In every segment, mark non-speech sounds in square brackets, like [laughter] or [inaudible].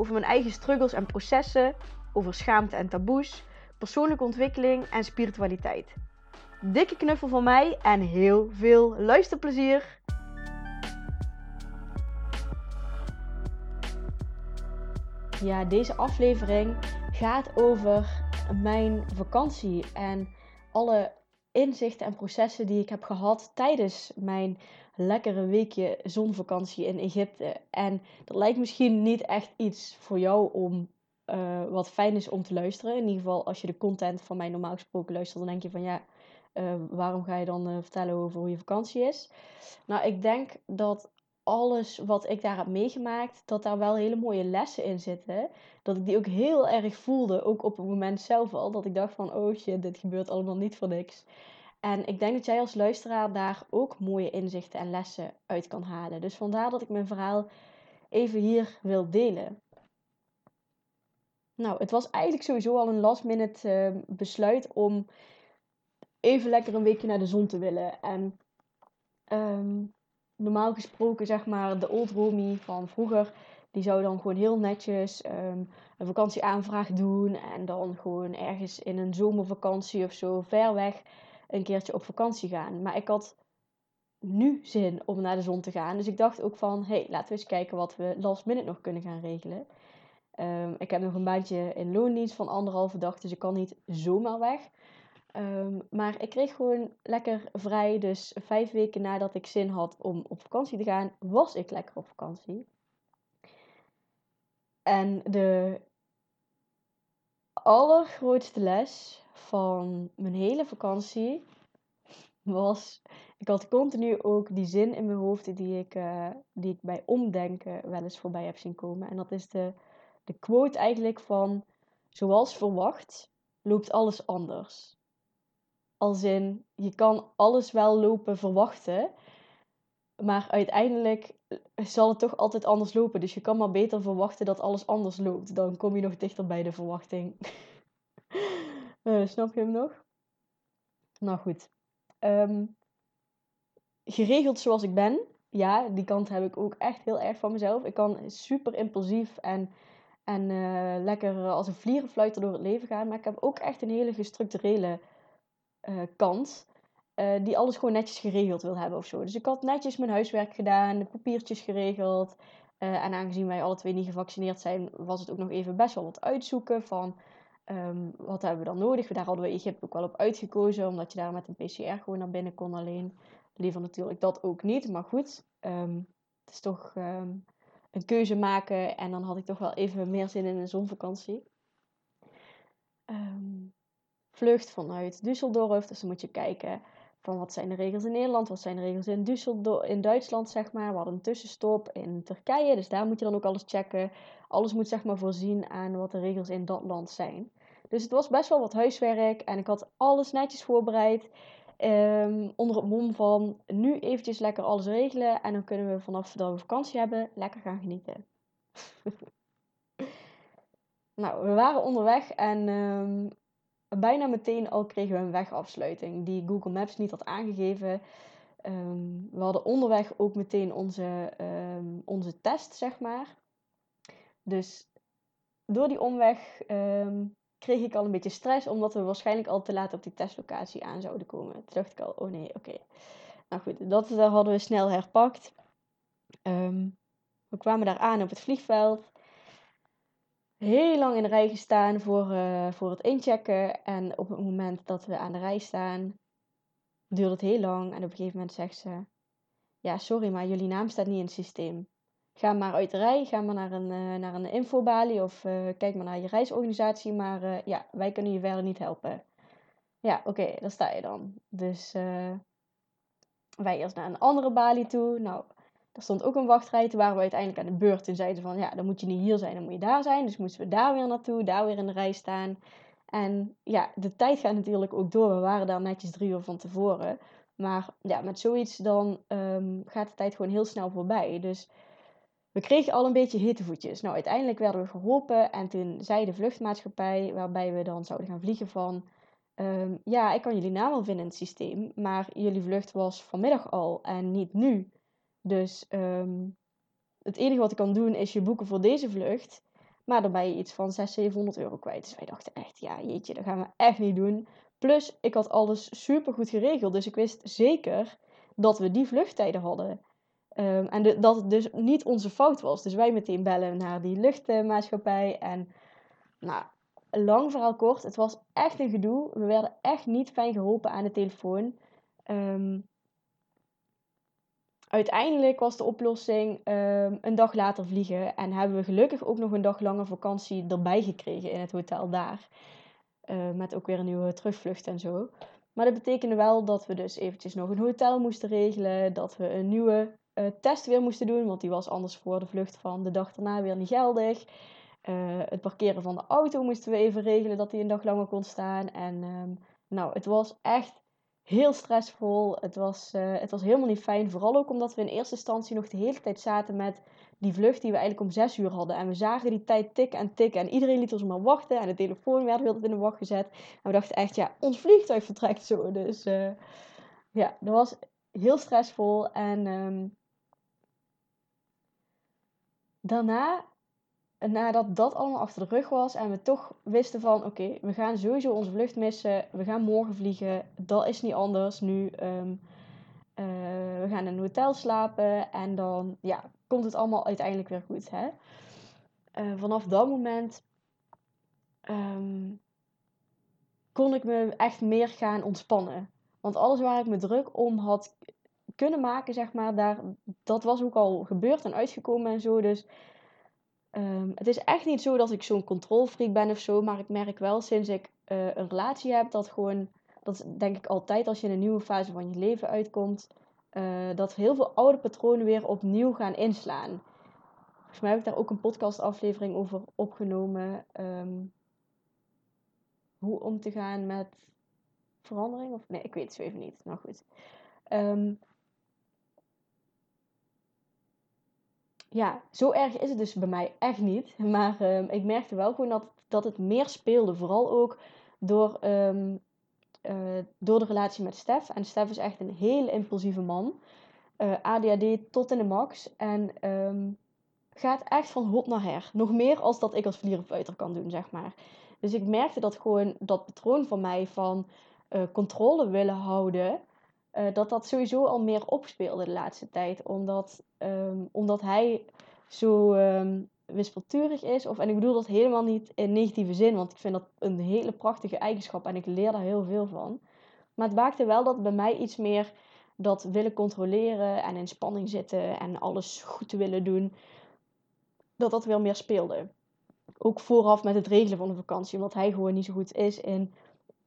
over mijn eigen struggles en processen, over schaamte en taboes, persoonlijke ontwikkeling en spiritualiteit. Dikke knuffel van mij en heel veel luisterplezier! Ja, deze aflevering gaat over mijn vakantie en alle inzichten en processen die ik heb gehad tijdens mijn lekkere weekje zonvakantie in Egypte. En dat lijkt misschien niet echt iets voor jou om uh, wat fijn is om te luisteren. In ieder geval, als je de content van mij normaal gesproken luistert, dan denk je van ja, uh, waarom ga je dan uh, vertellen over hoe je vakantie is? Nou, ik denk dat alles wat ik daar heb meegemaakt, dat daar wel hele mooie lessen in zitten. Dat ik die ook heel erg voelde, ook op het moment zelf al. Dat ik dacht van, oh shit, dit gebeurt allemaal niet voor niks. En ik denk dat jij als luisteraar daar ook mooie inzichten en lessen uit kan halen. Dus vandaar dat ik mijn verhaal even hier wil delen. Nou, het was eigenlijk sowieso al een last minute uh, besluit om even lekker een weekje naar de zon te willen. En um, normaal gesproken, zeg maar, de old Romy van vroeger, die zou dan gewoon heel netjes um, een vakantieaanvraag doen. En dan gewoon ergens in een zomervakantie of zo ver weg een keertje op vakantie gaan. Maar ik had nu zin om naar de zon te gaan. Dus ik dacht ook van, hey, laten we eens kijken wat we last minute nog kunnen gaan regelen. Um, ik heb nog een baantje in loondienst van anderhalve dag, dus ik kan niet zomaar weg. Um, maar ik kreeg gewoon lekker vrij. Dus vijf weken nadat ik zin had om op vakantie te gaan, was ik lekker op vakantie. En de allergrootste les van mijn hele vakantie was. Ik had continu ook die zin in mijn hoofd die ik, uh, die ik bij omdenken wel eens voorbij heb zien komen. En dat is de, de quote eigenlijk van: Zoals verwacht, loopt alles anders. Als in, je kan alles wel lopen verwachten, maar uiteindelijk zal het toch altijd anders lopen. Dus je kan maar beter verwachten dat alles anders loopt. Dan kom je nog dichter bij de verwachting. uh, [laughs] snap je hem nog? Nou goed. Um, geregeld zoals ik ben. Ja, die kant heb ik ook echt heel erg van mezelf. Ik kan super impulsief en, en uh, lekker als een vlierenfluiter door het leven gaan. Maar ik heb ook echt een hele gestructurele uh, kant. Uh, die alles gewoon netjes geregeld wil hebben of zo. Dus ik had netjes mijn huiswerk gedaan, de papiertjes geregeld. Uh, en aangezien wij alle twee niet gevaccineerd zijn, was het ook nog even best wel wat uitzoeken van um, wat hebben we dan nodig. Daar hadden we Egypte ook wel op uitgekozen, omdat je daar met een PCR gewoon naar binnen kon alleen. Liever natuurlijk dat ook niet, maar goed. Um, het is toch um, een keuze maken en dan had ik toch wel even meer zin in een zonvakantie. Vlucht vanuit Düsseldorf. Dus dan moet je kijken van wat zijn de regels in Nederland, wat zijn de regels in, Düsseldorf, in Duitsland, zeg maar. We hadden een tussenstop in Turkije, dus daar moet je dan ook alles checken. Alles moet zeg maar voorzien aan wat de regels in dat land zijn. Dus het was best wel wat huiswerk en ik had alles netjes voorbereid. Um, onder het mom van nu eventjes lekker alles regelen en dan kunnen we vanaf dat we vakantie hebben lekker gaan genieten. [laughs] nou, we waren onderweg en um, bijna meteen al kregen we een wegafsluiting die Google Maps niet had aangegeven. Um, we hadden onderweg ook meteen onze, um, onze test, zeg maar. Dus door die omweg um, kreeg ik al een beetje stress, omdat we waarschijnlijk al te laat op die testlocatie aan zouden komen. Toen dacht ik al, oh nee, oké. Nou goed, dat hadden we snel herpakt. we kwamen daar aan op het vliegveld heel lang in de rij gestaan voor, uh, voor het inchecken. En op het moment dat we aan de rij staan, duurt het heel lang. En op een gegeven moment zegt ze: Ja, sorry, maar jullie naam staat niet in het systeem. Ga maar uit de rij, ga maar naar een, uh, naar een infobalie of uh, kijk maar naar je reisorganisatie. Maar ja, wij kunnen je verder niet helpen. Ja, oké, okay, daar sta je dan. Dus wij eerst naar een andere balie toe. Nou, Er stond ook een wachtrij. Toen waren we uiteindelijk aan de beurt. Toen zeiden ze van, ja, dan moet je niet hier zijn, dan moet je daar zijn. Dus moesten we daar weer naartoe, daar weer in de rij staan. En ja, de tijd gaat natuurlijk ook door. We waren daar netjes drie uur van tevoren. Maar ja, met zoiets dan ehm, gaat de tijd gewoon heel snel voorbij. Dus we kregen al een beetje hitte voetjes. Nou, uiteindelijk werden we geholpen. En toen zei de vluchtmaatschappij, waarbij we dan zouden gaan vliegen van... Ehm, ja, ik kan jullie naam wel vinden in het systeem. Maar jullie vlucht was vanmiddag al en niet nu. Dus ehm, het enige wat ik kan doen is je boeken voor deze vlucht. Maar dan ben je iets van 600, 700 euro kwijt. Dus wij dachten echt, ja jeetje, dat gaan we echt niet doen. Plus, ik had alles super goed geregeld. Dus ik wist zeker dat we die vluchttijden hadden. Ehm, en dat het dus niet onze fout was. Dus wij meteen bellen naar die luchtmaatschappij. En nou, lang verhaal kort. Het was echt een gedoe. We werden echt niet fijn geholpen aan de telefoon. Um, uiteindelijk was de oplossing um, een dag later vliegen. En hebben we gelukkig ook nog een dag lange vakantie erbij gekregen in het hotel daar. Uh, met ook weer een nieuwe terugvlucht en zo. Maar dat betekende wel dat we dus eventjes nog een hotel moesten regelen. Dat we een nieuwe uh, test weer moesten doen. Want die was anders voor de vlucht van de dag daarna weer niet geldig. Uh, het parkeren van de auto moesten we even regelen dat die een dag langer kon staan. En um, nou, het was echt heel stressvol. Het was, uh, het was helemaal niet fijn. Vooral ook omdat we in eerste instantie nog de hele tijd zaten met die vlucht die we eigenlijk om zes uur hadden. En we zagen die tijd tikken en tikken. En iedereen liet ons maar wachten. En de telefoon werd weer in de wacht gezet. En we dachten echt, ja, ons vliegtuig vertrekt zo. Dus uh, ja, dat was heel stressvol. En um, daarna nadat dat allemaal achter de rug was en we toch wisten van oké, we gaan sowieso onze vlucht missen, we gaan morgen vliegen, dat is niet anders nu. Um, we gaan in een hotel slapen en dan ja, komt het allemaal uiteindelijk weer goed. Hè? Uh, vanaf dat moment um, kon ik me echt meer gaan ontspannen. Want alles waar ik me druk om had kunnen maken, zeg maar, daar, dat was ook al gebeurd en uitgekomen en zo. Dus Um, het is echt niet zo dat ik zo'n controlfreak ben of zo, maar ik merk wel sinds ik uh, een relatie heb dat gewoon, dat denk ik altijd als je in een nieuwe fase van je leven uitkomt, uh, dat heel veel oude patronen weer opnieuw gaan inslaan. Volgens mij heb ik daar ook een podcastaflevering over opgenomen. Um, hoe om te gaan met verandering? Of nee, ik weet het zo even niet. Nou goed. Um, ja, zo erg is het dus bij mij echt niet. [laughs] Maar um, ik merkte wel gewoon dat, dat het meer speelde. Vooral ook door, um, uh, door de relatie met Stef. En Stef is echt een hele impulsieve man. Eh, ADHD tot in de max. En um, gaat echt van hot naar her. Nog meer als dat ik als vlierenpeuter kan doen, zeg maar. Dus ik merkte dat gewoon dat patroon van mij van uh, controle willen houden uh, dat dat sowieso al meer opspeelde de laatste tijd. Omdat, um, omdat hij zo um, wispelturig is. Of, en ik bedoel dat helemaal niet in negatieve zin, want ik vind dat een hele prachtige eigenschap en ik leer daar heel veel van. Maar het maakte wel dat bij mij iets meer dat willen controleren en in spanning zitten en alles goed te willen doen, dat dat wel meer speelde. Ook vooraf met het regelen van de vakantie, omdat hij gewoon niet zo goed is in,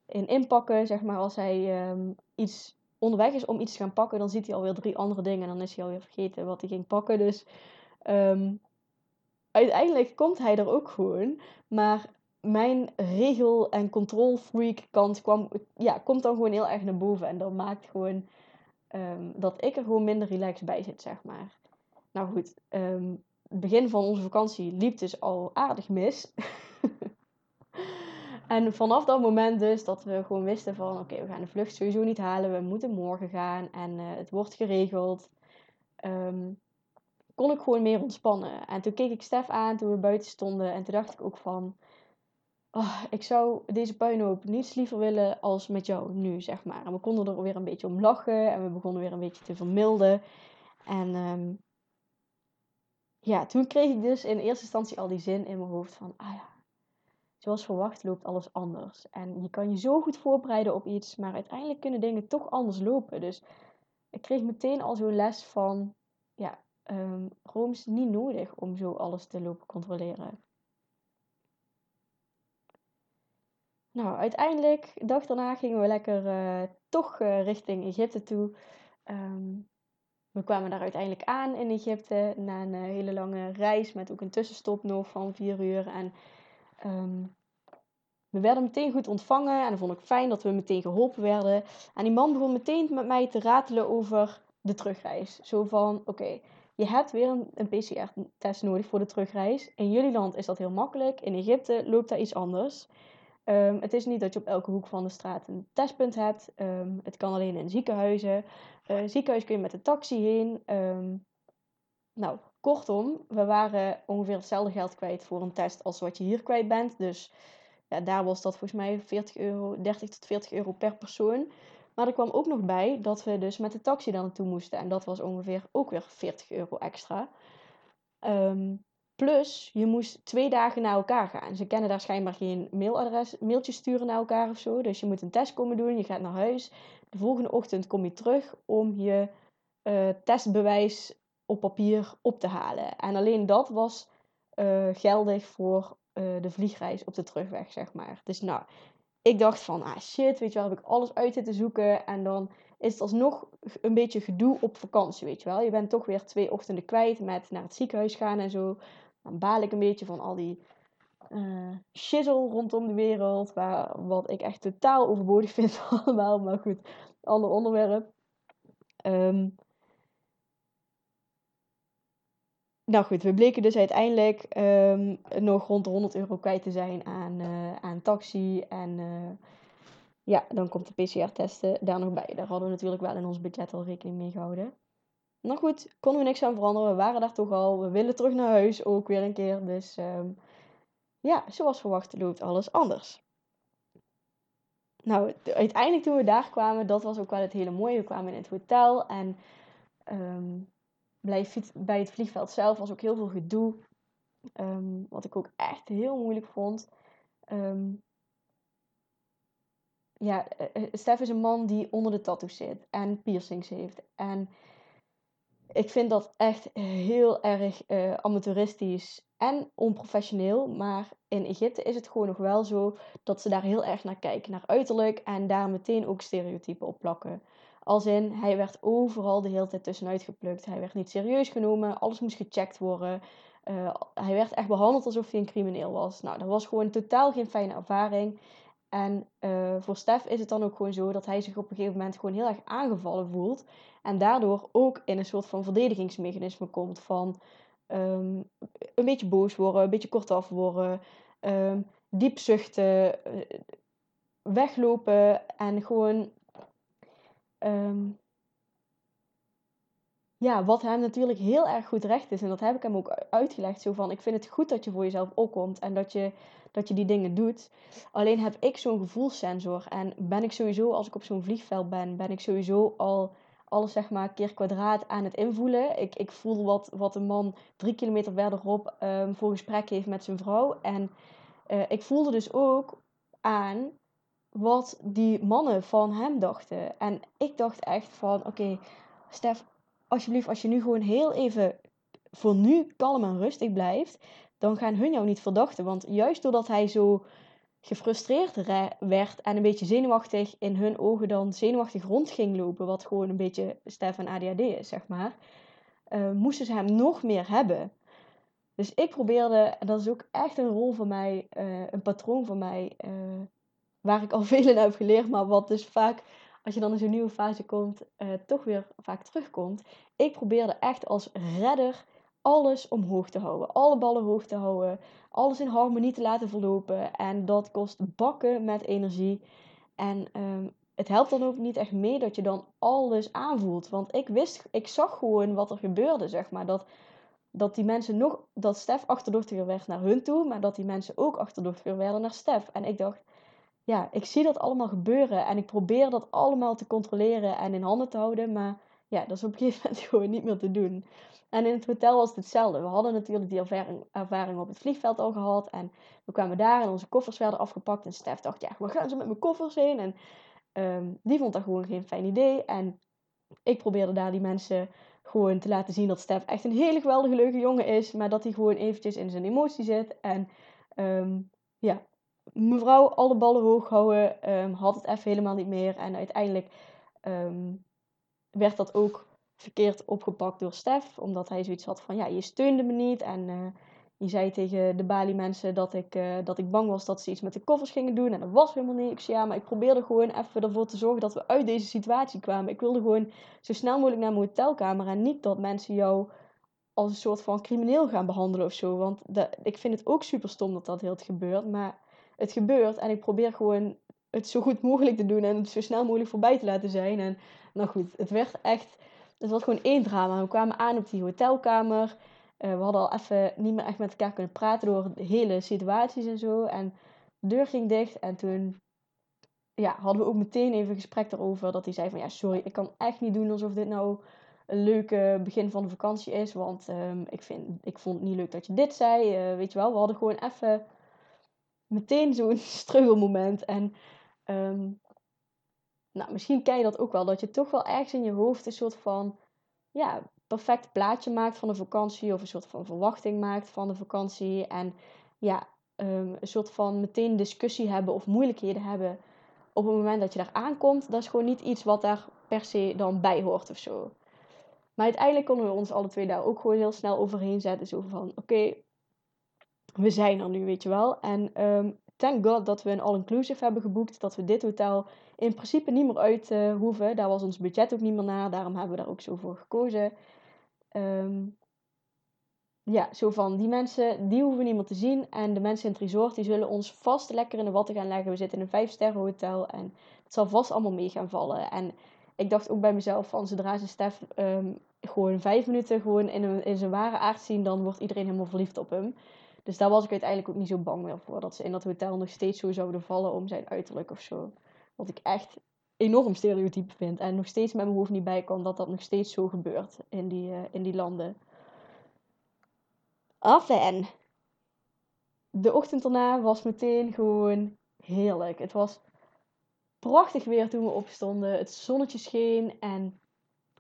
in inpakken. Zeg maar als hij um, iets onderweg is om iets te gaan pakken, dan ziet hij alweer drie andere dingen. En dan is hij alweer vergeten wat hij ging pakken. Dus um, uiteindelijk komt hij er ook gewoon. Maar mijn regel- en control-freak kant kwam, ja, komt dan gewoon heel erg naar boven. En dat maakt gewoon um, dat ik er gewoon minder relaxed bij zit, zeg maar. Nou goed, um, het begin van onze vakantie liep dus al aardig mis. [laughs] En vanaf dat moment dus dat we gewoon wisten van oké, we gaan de vlucht sowieso niet halen. We moeten morgen gaan en uh, het wordt geregeld. Um, kon ik gewoon meer ontspannen. En toen keek ik Stef aan toen we buiten stonden. En toen dacht ik ook van... Oh, ik zou deze puinhoop niets liever willen als met jou nu, zeg maar. En we konden er weer een beetje om lachen. En we begonnen weer een beetje te vermilden. En um, ja, toen kreeg ik dus in eerste instantie al die zin in mijn hoofd van... Ah ja, zoals verwacht loopt alles anders. En je kan je zo goed voorbereiden op iets, maar uiteindelijk kunnen dingen toch anders lopen. Dus ik kreeg meteen al zo'n les van, ja, um, Rome is niet nodig om zo alles te lopen controleren. Nou, uiteindelijk, de dag daarna gingen we lekker uh, toch uh, richting Egypte toe. Um, we kwamen daar uiteindelijk aan in Egypte na een hele lange reis met ook een tussenstop nog van vier uur. En ehm, we werden meteen goed ontvangen en dat vond ik fijn dat we meteen geholpen werden. En die man begon meteen met mij te ratelen over de terugreis. Zo van, oké, je hebt weer een, een PCR-test nodig voor de terugreis. In jullie land is dat heel makkelijk. In Egypte loopt dat iets anders. Um, het is niet dat je op elke hoek van de straat een testpunt hebt. Um, het kan alleen in ziekenhuizen. Uh, ziekenhuis kun je met de taxi heen. Nou, kortom, we waren ongeveer hetzelfde geld kwijt voor een test als wat je hier kwijt bent. Dus ja, daar was dat volgens mij 40 euro, 30 tot 40 euro per persoon. Maar er kwam ook nog bij dat we dus met de taxi daar naartoe moesten. En dat was ongeveer ook weer 40 euro extra. Um, plus, je moest twee dagen naar elkaar gaan. Ze kennen daar schijnbaar geen mailadres, mailtjes sturen naar elkaar of zo. Dus je moet een test komen doen, je gaat naar huis. De volgende ochtend kom je terug om je uh, testbewijs op papier op te halen. En alleen dat was uh, geldig voor uh, de vliegreis op de terugweg, zeg maar. Dus nou, ik dacht van, ah shit, weet je wel, heb ik alles uit zitten zoeken. En dan is het alsnog een beetje gedoe op vakantie, weet je wel. Je bent toch weer twee ochtenden kwijt met naar het ziekenhuis gaan en zo. Dan baal ik een beetje van al die uh, shizzle rondom de wereld. Waar, wat ik echt totaal overbodig [laughs] vind allemaal. Maar goed, ander onderwerp. Um, nou goed, we bleken dus uiteindelijk um, nog rond de 100 euro kwijt te zijn aan, uh, aan taxi. En uh, ja, dan komt de PCR-testen daar nog bij. Daar hadden we natuurlijk wel in ons budget al rekening mee gehouden. Nou goed, konden we niks aan veranderen. We waren daar toch al. We willen terug naar huis ook weer een keer. Dus um, ja, zoals verwacht loopt alles anders. Nou, uiteindelijk toen we daar kwamen, dat was ook wel het hele mooie. We kwamen in het hotel en um, bij het vliegveld zelf was ook heel veel gedoe. Um, wat ik ook echt heel moeilijk vond. Um, ja, uh, Stef is een man die onder de tattoos zit en piercings heeft. En ik vind dat echt heel erg uh, amateuristisch en onprofessioneel. Maar in Egypte is het gewoon nog wel zo dat ze daar heel erg naar kijken, naar uiterlijk. En daar meteen ook stereotypen op plakken. Als in, hij werd overal de hele tijd tussenuit geplukt. Hij werd niet serieus genomen. Alles moest gecheckt worden. Uh, hij werd echt behandeld alsof hij een crimineel was. Nou, dat was gewoon totaal geen fijne ervaring. En uh, voor Stef is het dan ook gewoon zo dat hij zich op een gegeven moment gewoon heel erg aangevallen voelt. En daardoor ook in een soort van verdedigingsmechanisme komt van um, een beetje boos worden, een beetje kortaf worden, um, diep zuchten, uh, weglopen en gewoon um, ja, wat hem natuurlijk heel erg goed recht is. En dat heb ik hem ook uitgelegd. Zo van, ik vind het goed dat je voor jezelf opkomt. En dat je, dat je die dingen doet. Alleen heb ik zo'n gevoelssensor. En ben ik sowieso, als ik op zo'n vliegveld ben, ben ik sowieso al alles zeg maar keer kwadraat aan het invoelen. Ik, ik voel wat, wat een man drie kilometer verderop um, voor gesprek heeft met zijn vrouw. En uh, ik voelde dus ook aan wat die mannen van hem dachten. En ik dacht echt van, oké, okay, Stef, alsjeblieft, als je nu gewoon heel even voor nu kalm en rustig blijft, dan gaan hun jou niet verdachten. Want juist doordat hij zo gefrustreerd werd en een beetje zenuwachtig in hun ogen dan zenuwachtig rond ging lopen, wat gewoon een beetje Stef en ADHD is, zeg maar, uh, moesten ze hem nog meer hebben. Dus ik probeerde, en dat is ook echt een rol van mij, uh, een patroon van mij, uh, waar ik al [laughs] veel in heb geleerd, maar wat dus vaak, als je dan in zo'n nieuwe fase komt, uh, toch weer vaak terugkomt. Ik probeerde echt als redder alles omhoog te houden. Alle ballen hoog te houden. Alles in harmonie te laten verlopen. En dat kost bakken met energie. En um, het helpt dan ook niet echt mee dat je dan alles aanvoelt. Want ik wist, ik zag gewoon wat er gebeurde, zeg maar. Dat, dat die mensen nog, dat Stef achterdochtiger werd naar hun toe. Maar dat die mensen ook achterdochtiger werden naar Stef. En ik dacht, ja, ik zie dat allemaal gebeuren en ik probeer dat allemaal te controleren en in handen te houden, maar ja, dat is op een gegeven moment [laughs] gewoon niet meer te doen. En in het hotel was het hetzelfde. We hadden natuurlijk die ervaring, op het vliegveld al gehad en we kwamen daar en onze koffers werden afgepakt en Stef dacht, ja, waar gaan ze met mijn koffers heen? En um, die vond dat gewoon geen fijn idee en ik probeerde daar die mensen gewoon te laten zien dat Stef echt een hele geweldige leuke jongen is, maar dat hij gewoon eventjes in zijn emotie zit en um, ja, mevrouw alle ballen hoog houden, um, had het even helemaal niet meer. En uiteindelijk um, werd dat ook verkeerd opgepakt door Stef. Omdat hij zoiets had van, ja, je steunde me niet. En uh, je zei tegen de Bali mensen dat ik, uh, dat ik bang was dat ze iets met de koffers gingen doen. En dat was helemaal zei, ja, maar ik probeerde gewoon even ervoor te zorgen dat we uit deze situatie kwamen. Ik wilde gewoon zo snel mogelijk naar mijn hotelkamer. En niet dat mensen jou als een soort van crimineel gaan behandelen of zo. Want ik vind het ook super stom dat dat heel gebeurt. Maar het gebeurt en ik probeer gewoon het zo goed mogelijk te doen en het zo snel mogelijk voorbij te laten zijn. En nou goed, het werd echt, het was gewoon één drama. We kwamen aan op die hotelkamer. Uh, we hadden al even niet meer echt met elkaar kunnen praten door de hele situaties en zo. En de deur ging dicht en toen ja, hadden we ook meteen even een gesprek erover. Dat hij zei van ja, sorry, ik kan echt niet doen alsof dit nou een leuke begin van de vakantie is. Want um, ik, vind, ik vond het niet leuk dat je dit zei. Uh, weet je wel, we hadden gewoon even meteen zo'n [laughs] struggelmoment. En um, nou, misschien ken je dat ook wel. Dat je toch wel ergens in je hoofd een soort van ja, perfect plaatje maakt van de vakantie. Of een soort van verwachting maakt van de vakantie. En ja, um, een soort van meteen discussie hebben of moeilijkheden hebben. Op het moment dat je daar aankomt, dat is gewoon niet iets wat daar per se dan bij hoort of zo. Maar uiteindelijk konden we ons alle twee daar ook gewoon heel snel overheen zetten. Zo van, oké, we zijn er nu, weet je wel. En um, thank god dat we een all-inclusive hebben geboekt. Dat we dit hotel in principe niet meer uit uh, hoeven. Daar was ons budget ook niet meer naar. Daarom hebben we daar ook zo voor gekozen. Um, ja, zo van die mensen, die hoeven meer te zien. En de mensen in het resort, die zullen ons vast lekker in de watten gaan leggen. We zitten in een vijf sterren hotel en het zal vast allemaal mee gaan vallen. En ik dacht ook bij mezelf van zodra ze Stef um, gewoon vijf minuten gewoon in, een, in zijn ware aard zien, dan wordt iedereen helemaal verliefd op hem. Dus daar was ik uiteindelijk ook niet zo bang meer voor. Dat ze in dat hotel nog steeds zo zouden vallen om zijn uiterlijk of zo. Wat ik echt enorm stereotype vind. En nog steeds met mijn hoofd niet bij kan dat dat nog steeds zo gebeurt in die, uh, in die landen. Af en. De ochtend daarna was meteen gewoon heerlijk. Het was prachtig weer toen we opstonden. Het zonnetje scheen en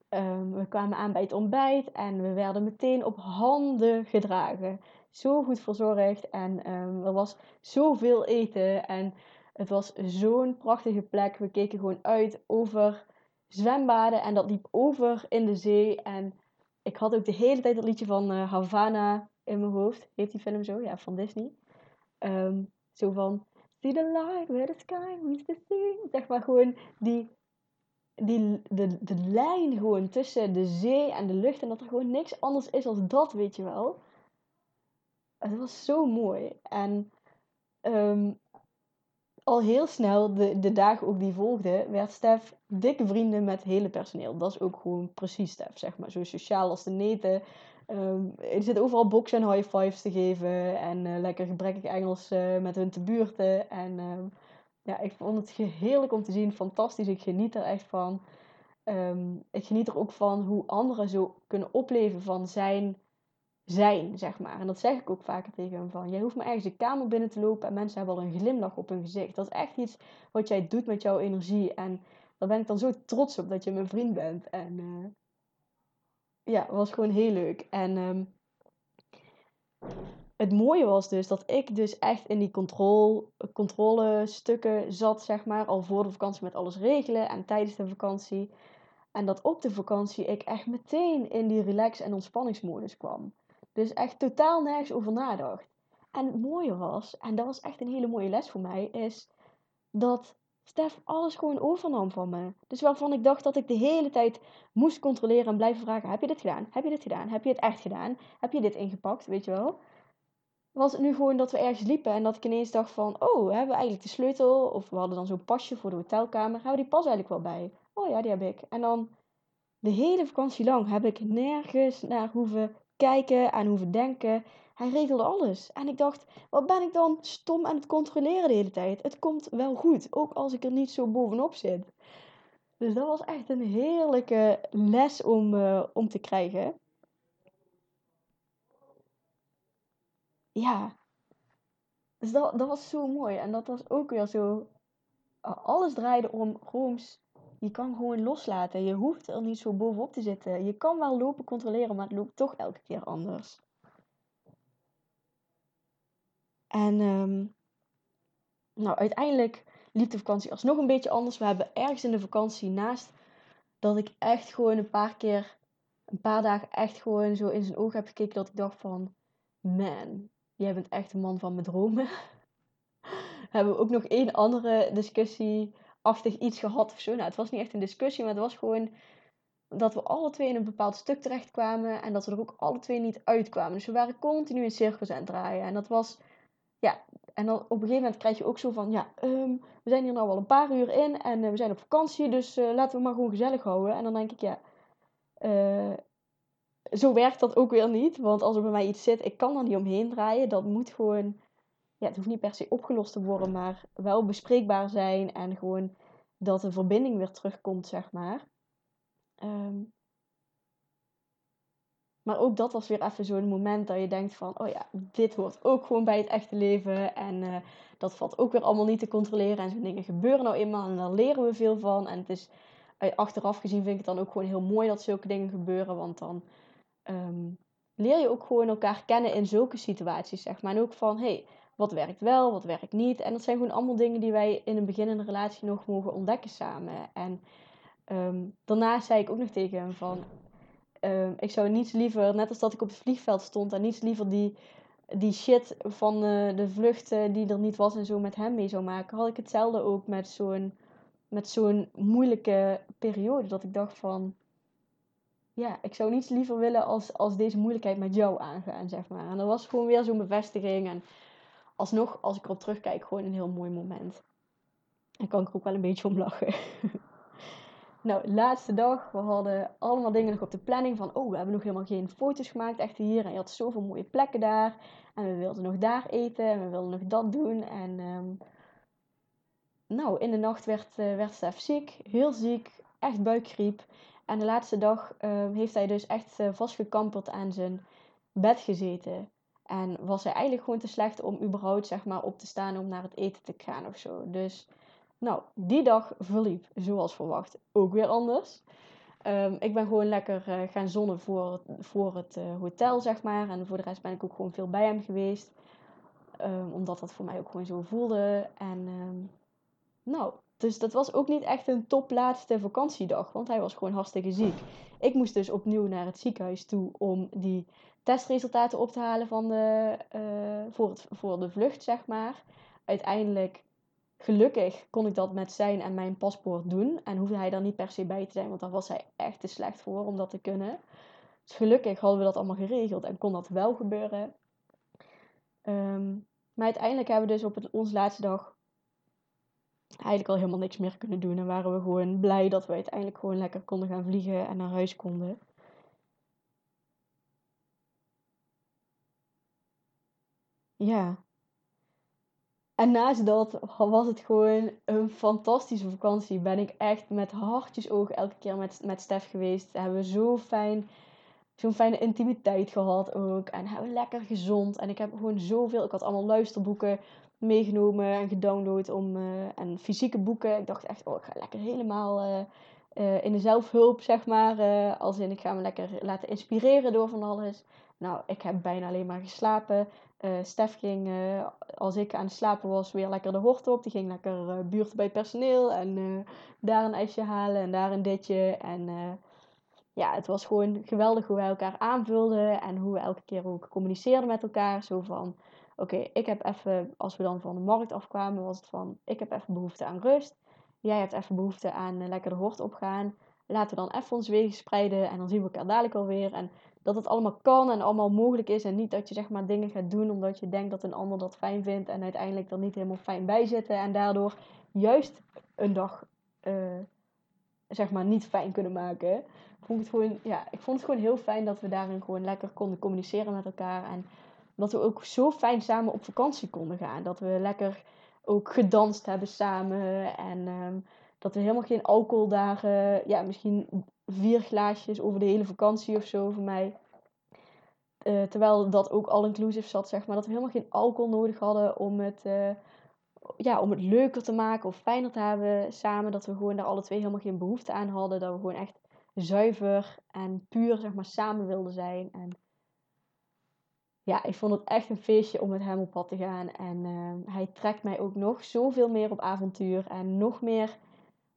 um, we kwamen aan bij het ontbijt. En we werden meteen op handen gedragen. Zo goed verzorgd en um, er was zoveel eten. En het was zo'n prachtige plek. We keken gewoon uit over zwembaden en dat liep over in de zee. En ik had ook de hele tijd het liedje van uh, Havana in mijn hoofd. Heet die film zo? Ja, van Disney. Um, zo van See the light where the sky meets the sea. Zeg maar gewoon die, die, de, de lijn gewoon tussen de zee en de lucht. En dat er gewoon niks anders is als dat, weet je wel. Het was zo mooi. En um, al heel snel, de, de dagen ook die volgden, werd Stef dikke vrienden met het hele personeel. Dat is ook gewoon precies Stef, zeg maar. Zo sociaal als de neten. Um, er zit overal boxen en high fives te geven. En uh, lekker gebrekkig Engels uh, met hun te buurten. En um, ja, ik vond het heerlijk om te zien. Fantastisch. Ik geniet er echt van. Ik geniet er ook van hoe anderen zo kunnen opleven van zijn zijn, zeg maar. En dat zeg ik ook vaker tegen hem van. Jij hoeft maar ergens de kamer binnen te lopen en mensen hebben al een glimlach op hun gezicht. Dat is echt iets wat jij doet met jouw energie. En daar ben ik dan zo trots op dat je mijn vriend bent. En uh, ja, was gewoon heel leuk. En um, het mooie was dus dat ik dus echt in die controle, controle stukken zat, zeg maar. Al voor de vakantie met alles regelen en tijdens de vakantie. En dat op de vakantie ik echt meteen in die relax- en ontspanningsmodus kwam. Dus echt totaal nergens over nadacht. En het mooie was, en dat was echt een hele mooie les voor mij, is dat Stef alles gewoon overnam van me. Dus waarvan ik dacht dat ik de hele tijd moest controleren en blijven vragen: heb je dit gedaan? Heb je dit gedaan? Heb je het echt gedaan? Heb je dit ingepakt? Weet je wel? Was het nu gewoon dat we ergens liepen en dat ik ineens dacht van: oh, hebben we eigenlijk de sleutel? Of we hadden dan zo'n pasje voor de hotelkamer. Hebben we die pas eigenlijk wel bij? Oh ja, die heb ik. En dan de hele vakantie lang heb ik nergens naar hoeven kijken, aan hoeven denken. Hij regelde alles. En ik dacht, wat ben ik dan stom aan het controleren de hele tijd? Het komt wel goed, ook als ik er niet zo bovenop zit. Dus dat was echt een heerlijke les om, uh, om te krijgen. Ja. Dus dat, dat was zo mooi. En dat was ook weer zo. Alles draaide om Rooms je kan gewoon loslaten. Je hoeft er niet zo bovenop te zitten. Je kan wel lopen controleren, maar het loopt toch elke keer anders. En um, nou, uiteindelijk liep de vakantie alsnog een beetje anders. We hebben ergens in de vakantie naast dat ik echt gewoon een paar keer een paar dagen echt gewoon zo in zijn ogen heb gekeken dat ik dacht van... Man, jij bent echt een man van mijn dromen. [laughs] Hebben we ook nog één andere discussie-achtig iets gehad of zo. Nou, het was niet echt een discussie, maar het was gewoon dat we alle twee in een bepaald stuk terechtkwamen en dat we er ook alle twee niet uitkwamen. Dus we waren continu in cirkels aan het draaien. En dat was, ja, en dan op een gegeven moment krijg je ook zo van, ja, ehm, we zijn hier nou al een paar uur in en eh, we zijn op vakantie, dus uh, laten we maar gewoon gezellig houden. En dan denk ik, ja, uh, zo werkt dat ook weer niet. Want als er bij mij iets zit, ik kan er niet omheen draaien. Dat moet gewoon, ja, het hoeft niet per se opgelost te worden, maar wel bespreekbaar zijn en gewoon dat de verbinding weer terugkomt, zeg maar. Um, maar ook dat was weer even zo'n moment dat je denkt van, oh ja, dit hoort ook gewoon bij het echte leven. En uh, dat valt ook weer allemaal niet te controleren. En zo'n dingen gebeuren nou eenmaal en daar leren we veel van. En het is, achteraf gezien vind ik het dan ook gewoon heel mooi dat zulke dingen gebeuren. Want dan um, leer je ook gewoon elkaar kennen in zulke situaties, zeg maar. En ook van, hey, wat werkt wel, wat werkt niet. En dat zijn gewoon allemaal dingen die wij in een beginnende relatie nog mogen ontdekken samen. En um, daarnaast zei ik ook nog tegen hem van... Um, ik zou niets liever, net als dat ik op het vliegveld stond... en niets liever die, die shit van de vlucht die er niet was en zo met hem mee zou maken... had ik hetzelfde ook met zo'n met zo'n moeilijke periode. Dat ik dacht van... Ja, ik zou niets liever willen als, als deze moeilijkheid met jou aangaan, zeg maar. En dat was gewoon weer zo'n bevestiging. En alsnog, als ik erop terugkijk, gewoon een heel mooi moment. En kan ik er ook wel een beetje om lachen. [laughs] Nou, laatste dag. We hadden allemaal dingen nog op de planning van... Oh, we hebben nog helemaal geen foto's gemaakt. Echt hier. En je had zoveel mooie plekken daar. En we wilden nog daar eten. En we wilden nog dat doen. En um, nou, in de nacht werd, uh, werd Stef ziek. Heel ziek. Echt buikgriep. En de laatste dag uh, heeft hij dus echt uh, vastgekamperd aan zijn bed gezeten. En was hij eigenlijk gewoon te slecht om überhaupt zeg maar, op te staan om naar het eten te gaan of zo. Dus nou, die dag verliep zoals verwacht ook weer anders. Um, ik ben gewoon lekker uh, gaan zonnen voor, voor het uh, hotel, zeg maar. En voor de rest ben ik ook gewoon veel bij hem geweest. Um, omdat dat voor mij ook gewoon zo voelde. En um, nou, dus dat was ook niet echt een toplaatste vakantiedag. Want hij was gewoon hartstikke ziek. Ik moest dus opnieuw naar het ziekenhuis toe om die testresultaten op te halen van de, uh, voor, voor de vlucht, zeg maar. Uiteindelijk gelukkig kon ik dat met zijn en mijn paspoort doen. En hoefde hij daar niet per se bij te zijn, want daar was hij echt te slecht voor om dat te kunnen. Dus gelukkig hadden we dat allemaal geregeld en kon dat wel gebeuren. Um, maar uiteindelijk hebben we dus op het, onze laatste dag eigenlijk al helemaal niks meer kunnen doen. En waren we gewoon blij dat we uiteindelijk gewoon lekker konden gaan vliegen en naar huis konden. Ja, en naast dat was het gewoon een fantastische vakantie. Ben ik echt met hartjes ogen elke keer met, met Stef geweest. Hebben we zo fijn, zo'n fijne intimiteit gehad ook. En hebben we lekker gezond. En ik heb gewoon zoveel. Ik had allemaal luisterboeken meegenomen en gedownload om, uh, en fysieke boeken. Ik dacht echt, oh, ik ga lekker helemaal uh, uh, in de zelfhulp, zeg maar. als in, ik ga me lekker laten inspireren door van alles. Nou, ik heb bijna alleen maar geslapen. Uh, Stef ging, als ik aan het slapen was, weer lekker de hort op. Die ging lekker uh, buurt bij personeel. En daar een ijsje halen en daar een ditje. En ja, het was gewoon geweldig hoe wij elkaar aanvulden. En hoe we elke keer ook communiceerden met elkaar. Zo van, oké, ik heb even, als we dan van de markt afkwamen, was het van... Ik heb even behoefte aan rust. Jij hebt even behoefte aan lekker de hort opgaan. Laten we dan even ons wegen spreiden. En dan zien we elkaar dadelijk alweer. En dat het allemaal kan en allemaal mogelijk is. En niet dat je zeg maar dingen gaat doen omdat je denkt dat een ander dat fijn vindt. En uiteindelijk er niet helemaal fijn bij zitten. En daardoor juist een dag uh, zeg maar niet fijn kunnen maken. Ik vond, het gewoon, ja, ik vond het gewoon heel fijn dat we daarin gewoon lekker konden communiceren met elkaar. En dat we ook zo fijn samen op vakantie konden gaan. Dat we lekker ook gedanst hebben samen. En um, dat we helemaal geen alcohol daar, ja, misschien vier glaasjes over de hele vakantie of zo voor mij. Uh, terwijl dat ook all-inclusive zat, zeg maar. Dat we helemaal geen alcohol nodig hadden om het, uh, ja, om het leuker te maken of fijner te hebben samen. Dat we gewoon daar alle twee helemaal geen behoefte aan hadden. Dat we gewoon echt zuiver en puur, zeg maar, samen wilden zijn. En ja, ik vond het echt een feestje om met hem op pad te gaan. En uh, hij trekt mij ook nog zoveel meer op avontuur. En nog meer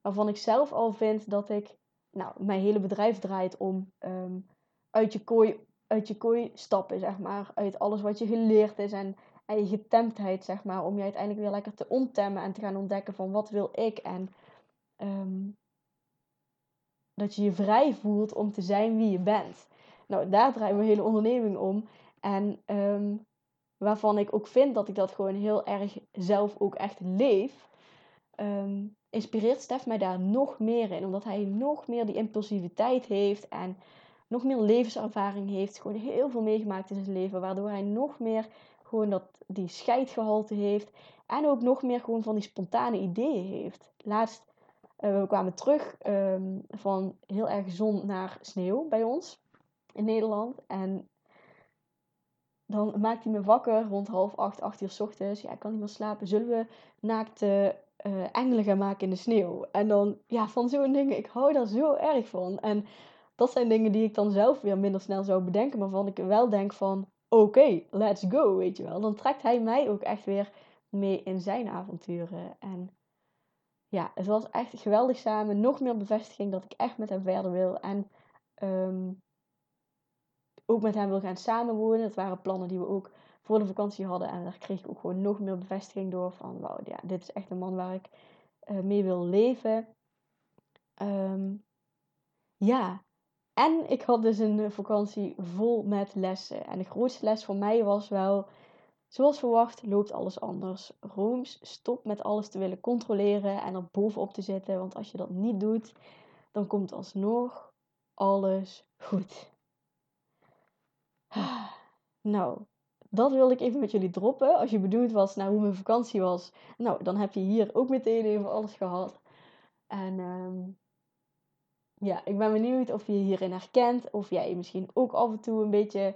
waarvan ik zelf al vind dat ik nou, mijn hele bedrijf draait om um, uit je kooi, uit je kooi stappen, zeg maar. Uit alles wat je geleerd is en, en je getemdheid, zeg maar. Om je uiteindelijk weer lekker te ontemmen en te gaan ontdekken van wat wil ik. En ehm, dat je je vrij voelt om te zijn wie je bent. Nou, daar draait mijn hele onderneming om. En ehm, waarvan ik ook vind dat ik dat gewoon heel erg zelf ook echt leef. Ehm, inspireert Stef mij daar nog meer in. Omdat hij nog meer die impulsiviteit heeft en nog meer levenservaring heeft. Gewoon heel veel meegemaakt in zijn leven. Waardoor hij nog meer gewoon dat, die scheidgehalte heeft. En ook nog meer gewoon van die spontane ideeën heeft. Laatst, uh, we kwamen terug um, van heel erg zon naar sneeuw bij ons in Nederland. En dan maakt hij me wakker rond half acht, acht uur s ochtends. Ja, ik kan niet meer slapen. Zullen we naakte uh, engelen gaan maken in de sneeuw? En dan, ja, van zo'n dingen. Ik hou daar zo erg van. En dat zijn dingen die ik dan zelf weer minder snel zou bedenken. Maar van ik wel denk van, oké, let's go, weet je wel. Dan trekt hij mij ook echt weer mee in zijn avonturen. En ja, het was echt geweldig samen. Nog meer bevestiging dat ik echt met hem verder wil. En um, ook met hem wil gaan samenwonen. Dat waren plannen die we ook voor de vakantie hadden. En daar kreeg ik ook gewoon nog meer bevestiging door van, wauw, ja, dit is echt een man waar ik uh, mee wil leven. Um, ja, en ik had dus een vakantie vol met lessen. En de grootste les voor mij was wel, zoals verwacht, loopt alles anders. Rooms stopt met alles te willen controleren en er bovenop te zitten. Want als je dat niet doet, dan komt alsnog alles goed. Nou, dat wilde ik even met jullie droppen. Als je benieuwd was naar hoe mijn vakantie was, nou, dan heb je hier ook meteen even alles gehad. En um, ja, ik ben benieuwd of je je hierin herkent. Of jij misschien ook af en toe een beetje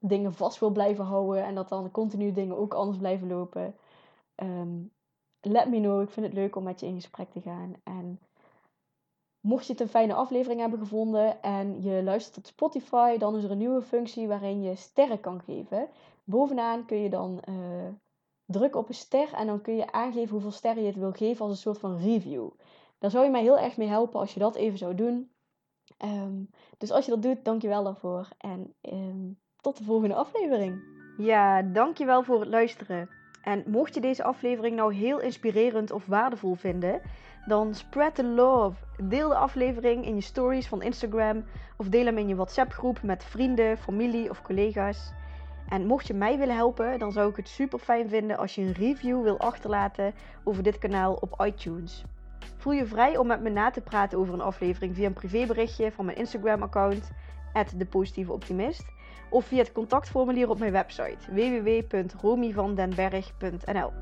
dingen vast wil blijven houden. En dat dan continu dingen ook anders blijven lopen. Um, let me know. Ik vind het leuk om met je in gesprek te gaan. En Mocht je het een fijne aflevering hebben gevonden en je luistert op Spotify, dan is er een nieuwe functie waarin je sterren kan geven. Bovenaan kun je dan uh, drukken op een ster en dan kun je aangeven hoeveel sterren je het wil geven als een soort van review. Daar zou je mij heel erg mee helpen als je dat even zou doen. Um, dus als je dat doet, dankjewel daarvoor. En um, tot de volgende aflevering. Ja, dankjewel voor het luisteren. En mocht je deze aflevering nou heel inspirerend of waardevol vinden, dan spread the love. Deel de aflevering in je stories van Instagram of deel hem in je WhatsApp groep met vrienden, familie of collega's. En mocht je mij willen helpen, dan zou ik het super fijn vinden als je een review wil achterlaten over dit kanaal op iTunes. Voel je vrij om met me na te praten over een aflevering via een privéberichtje van mijn Instagram-account, @depositieveoptimist, of via het contactformulier op mijn website www.romyvandenberg.nl.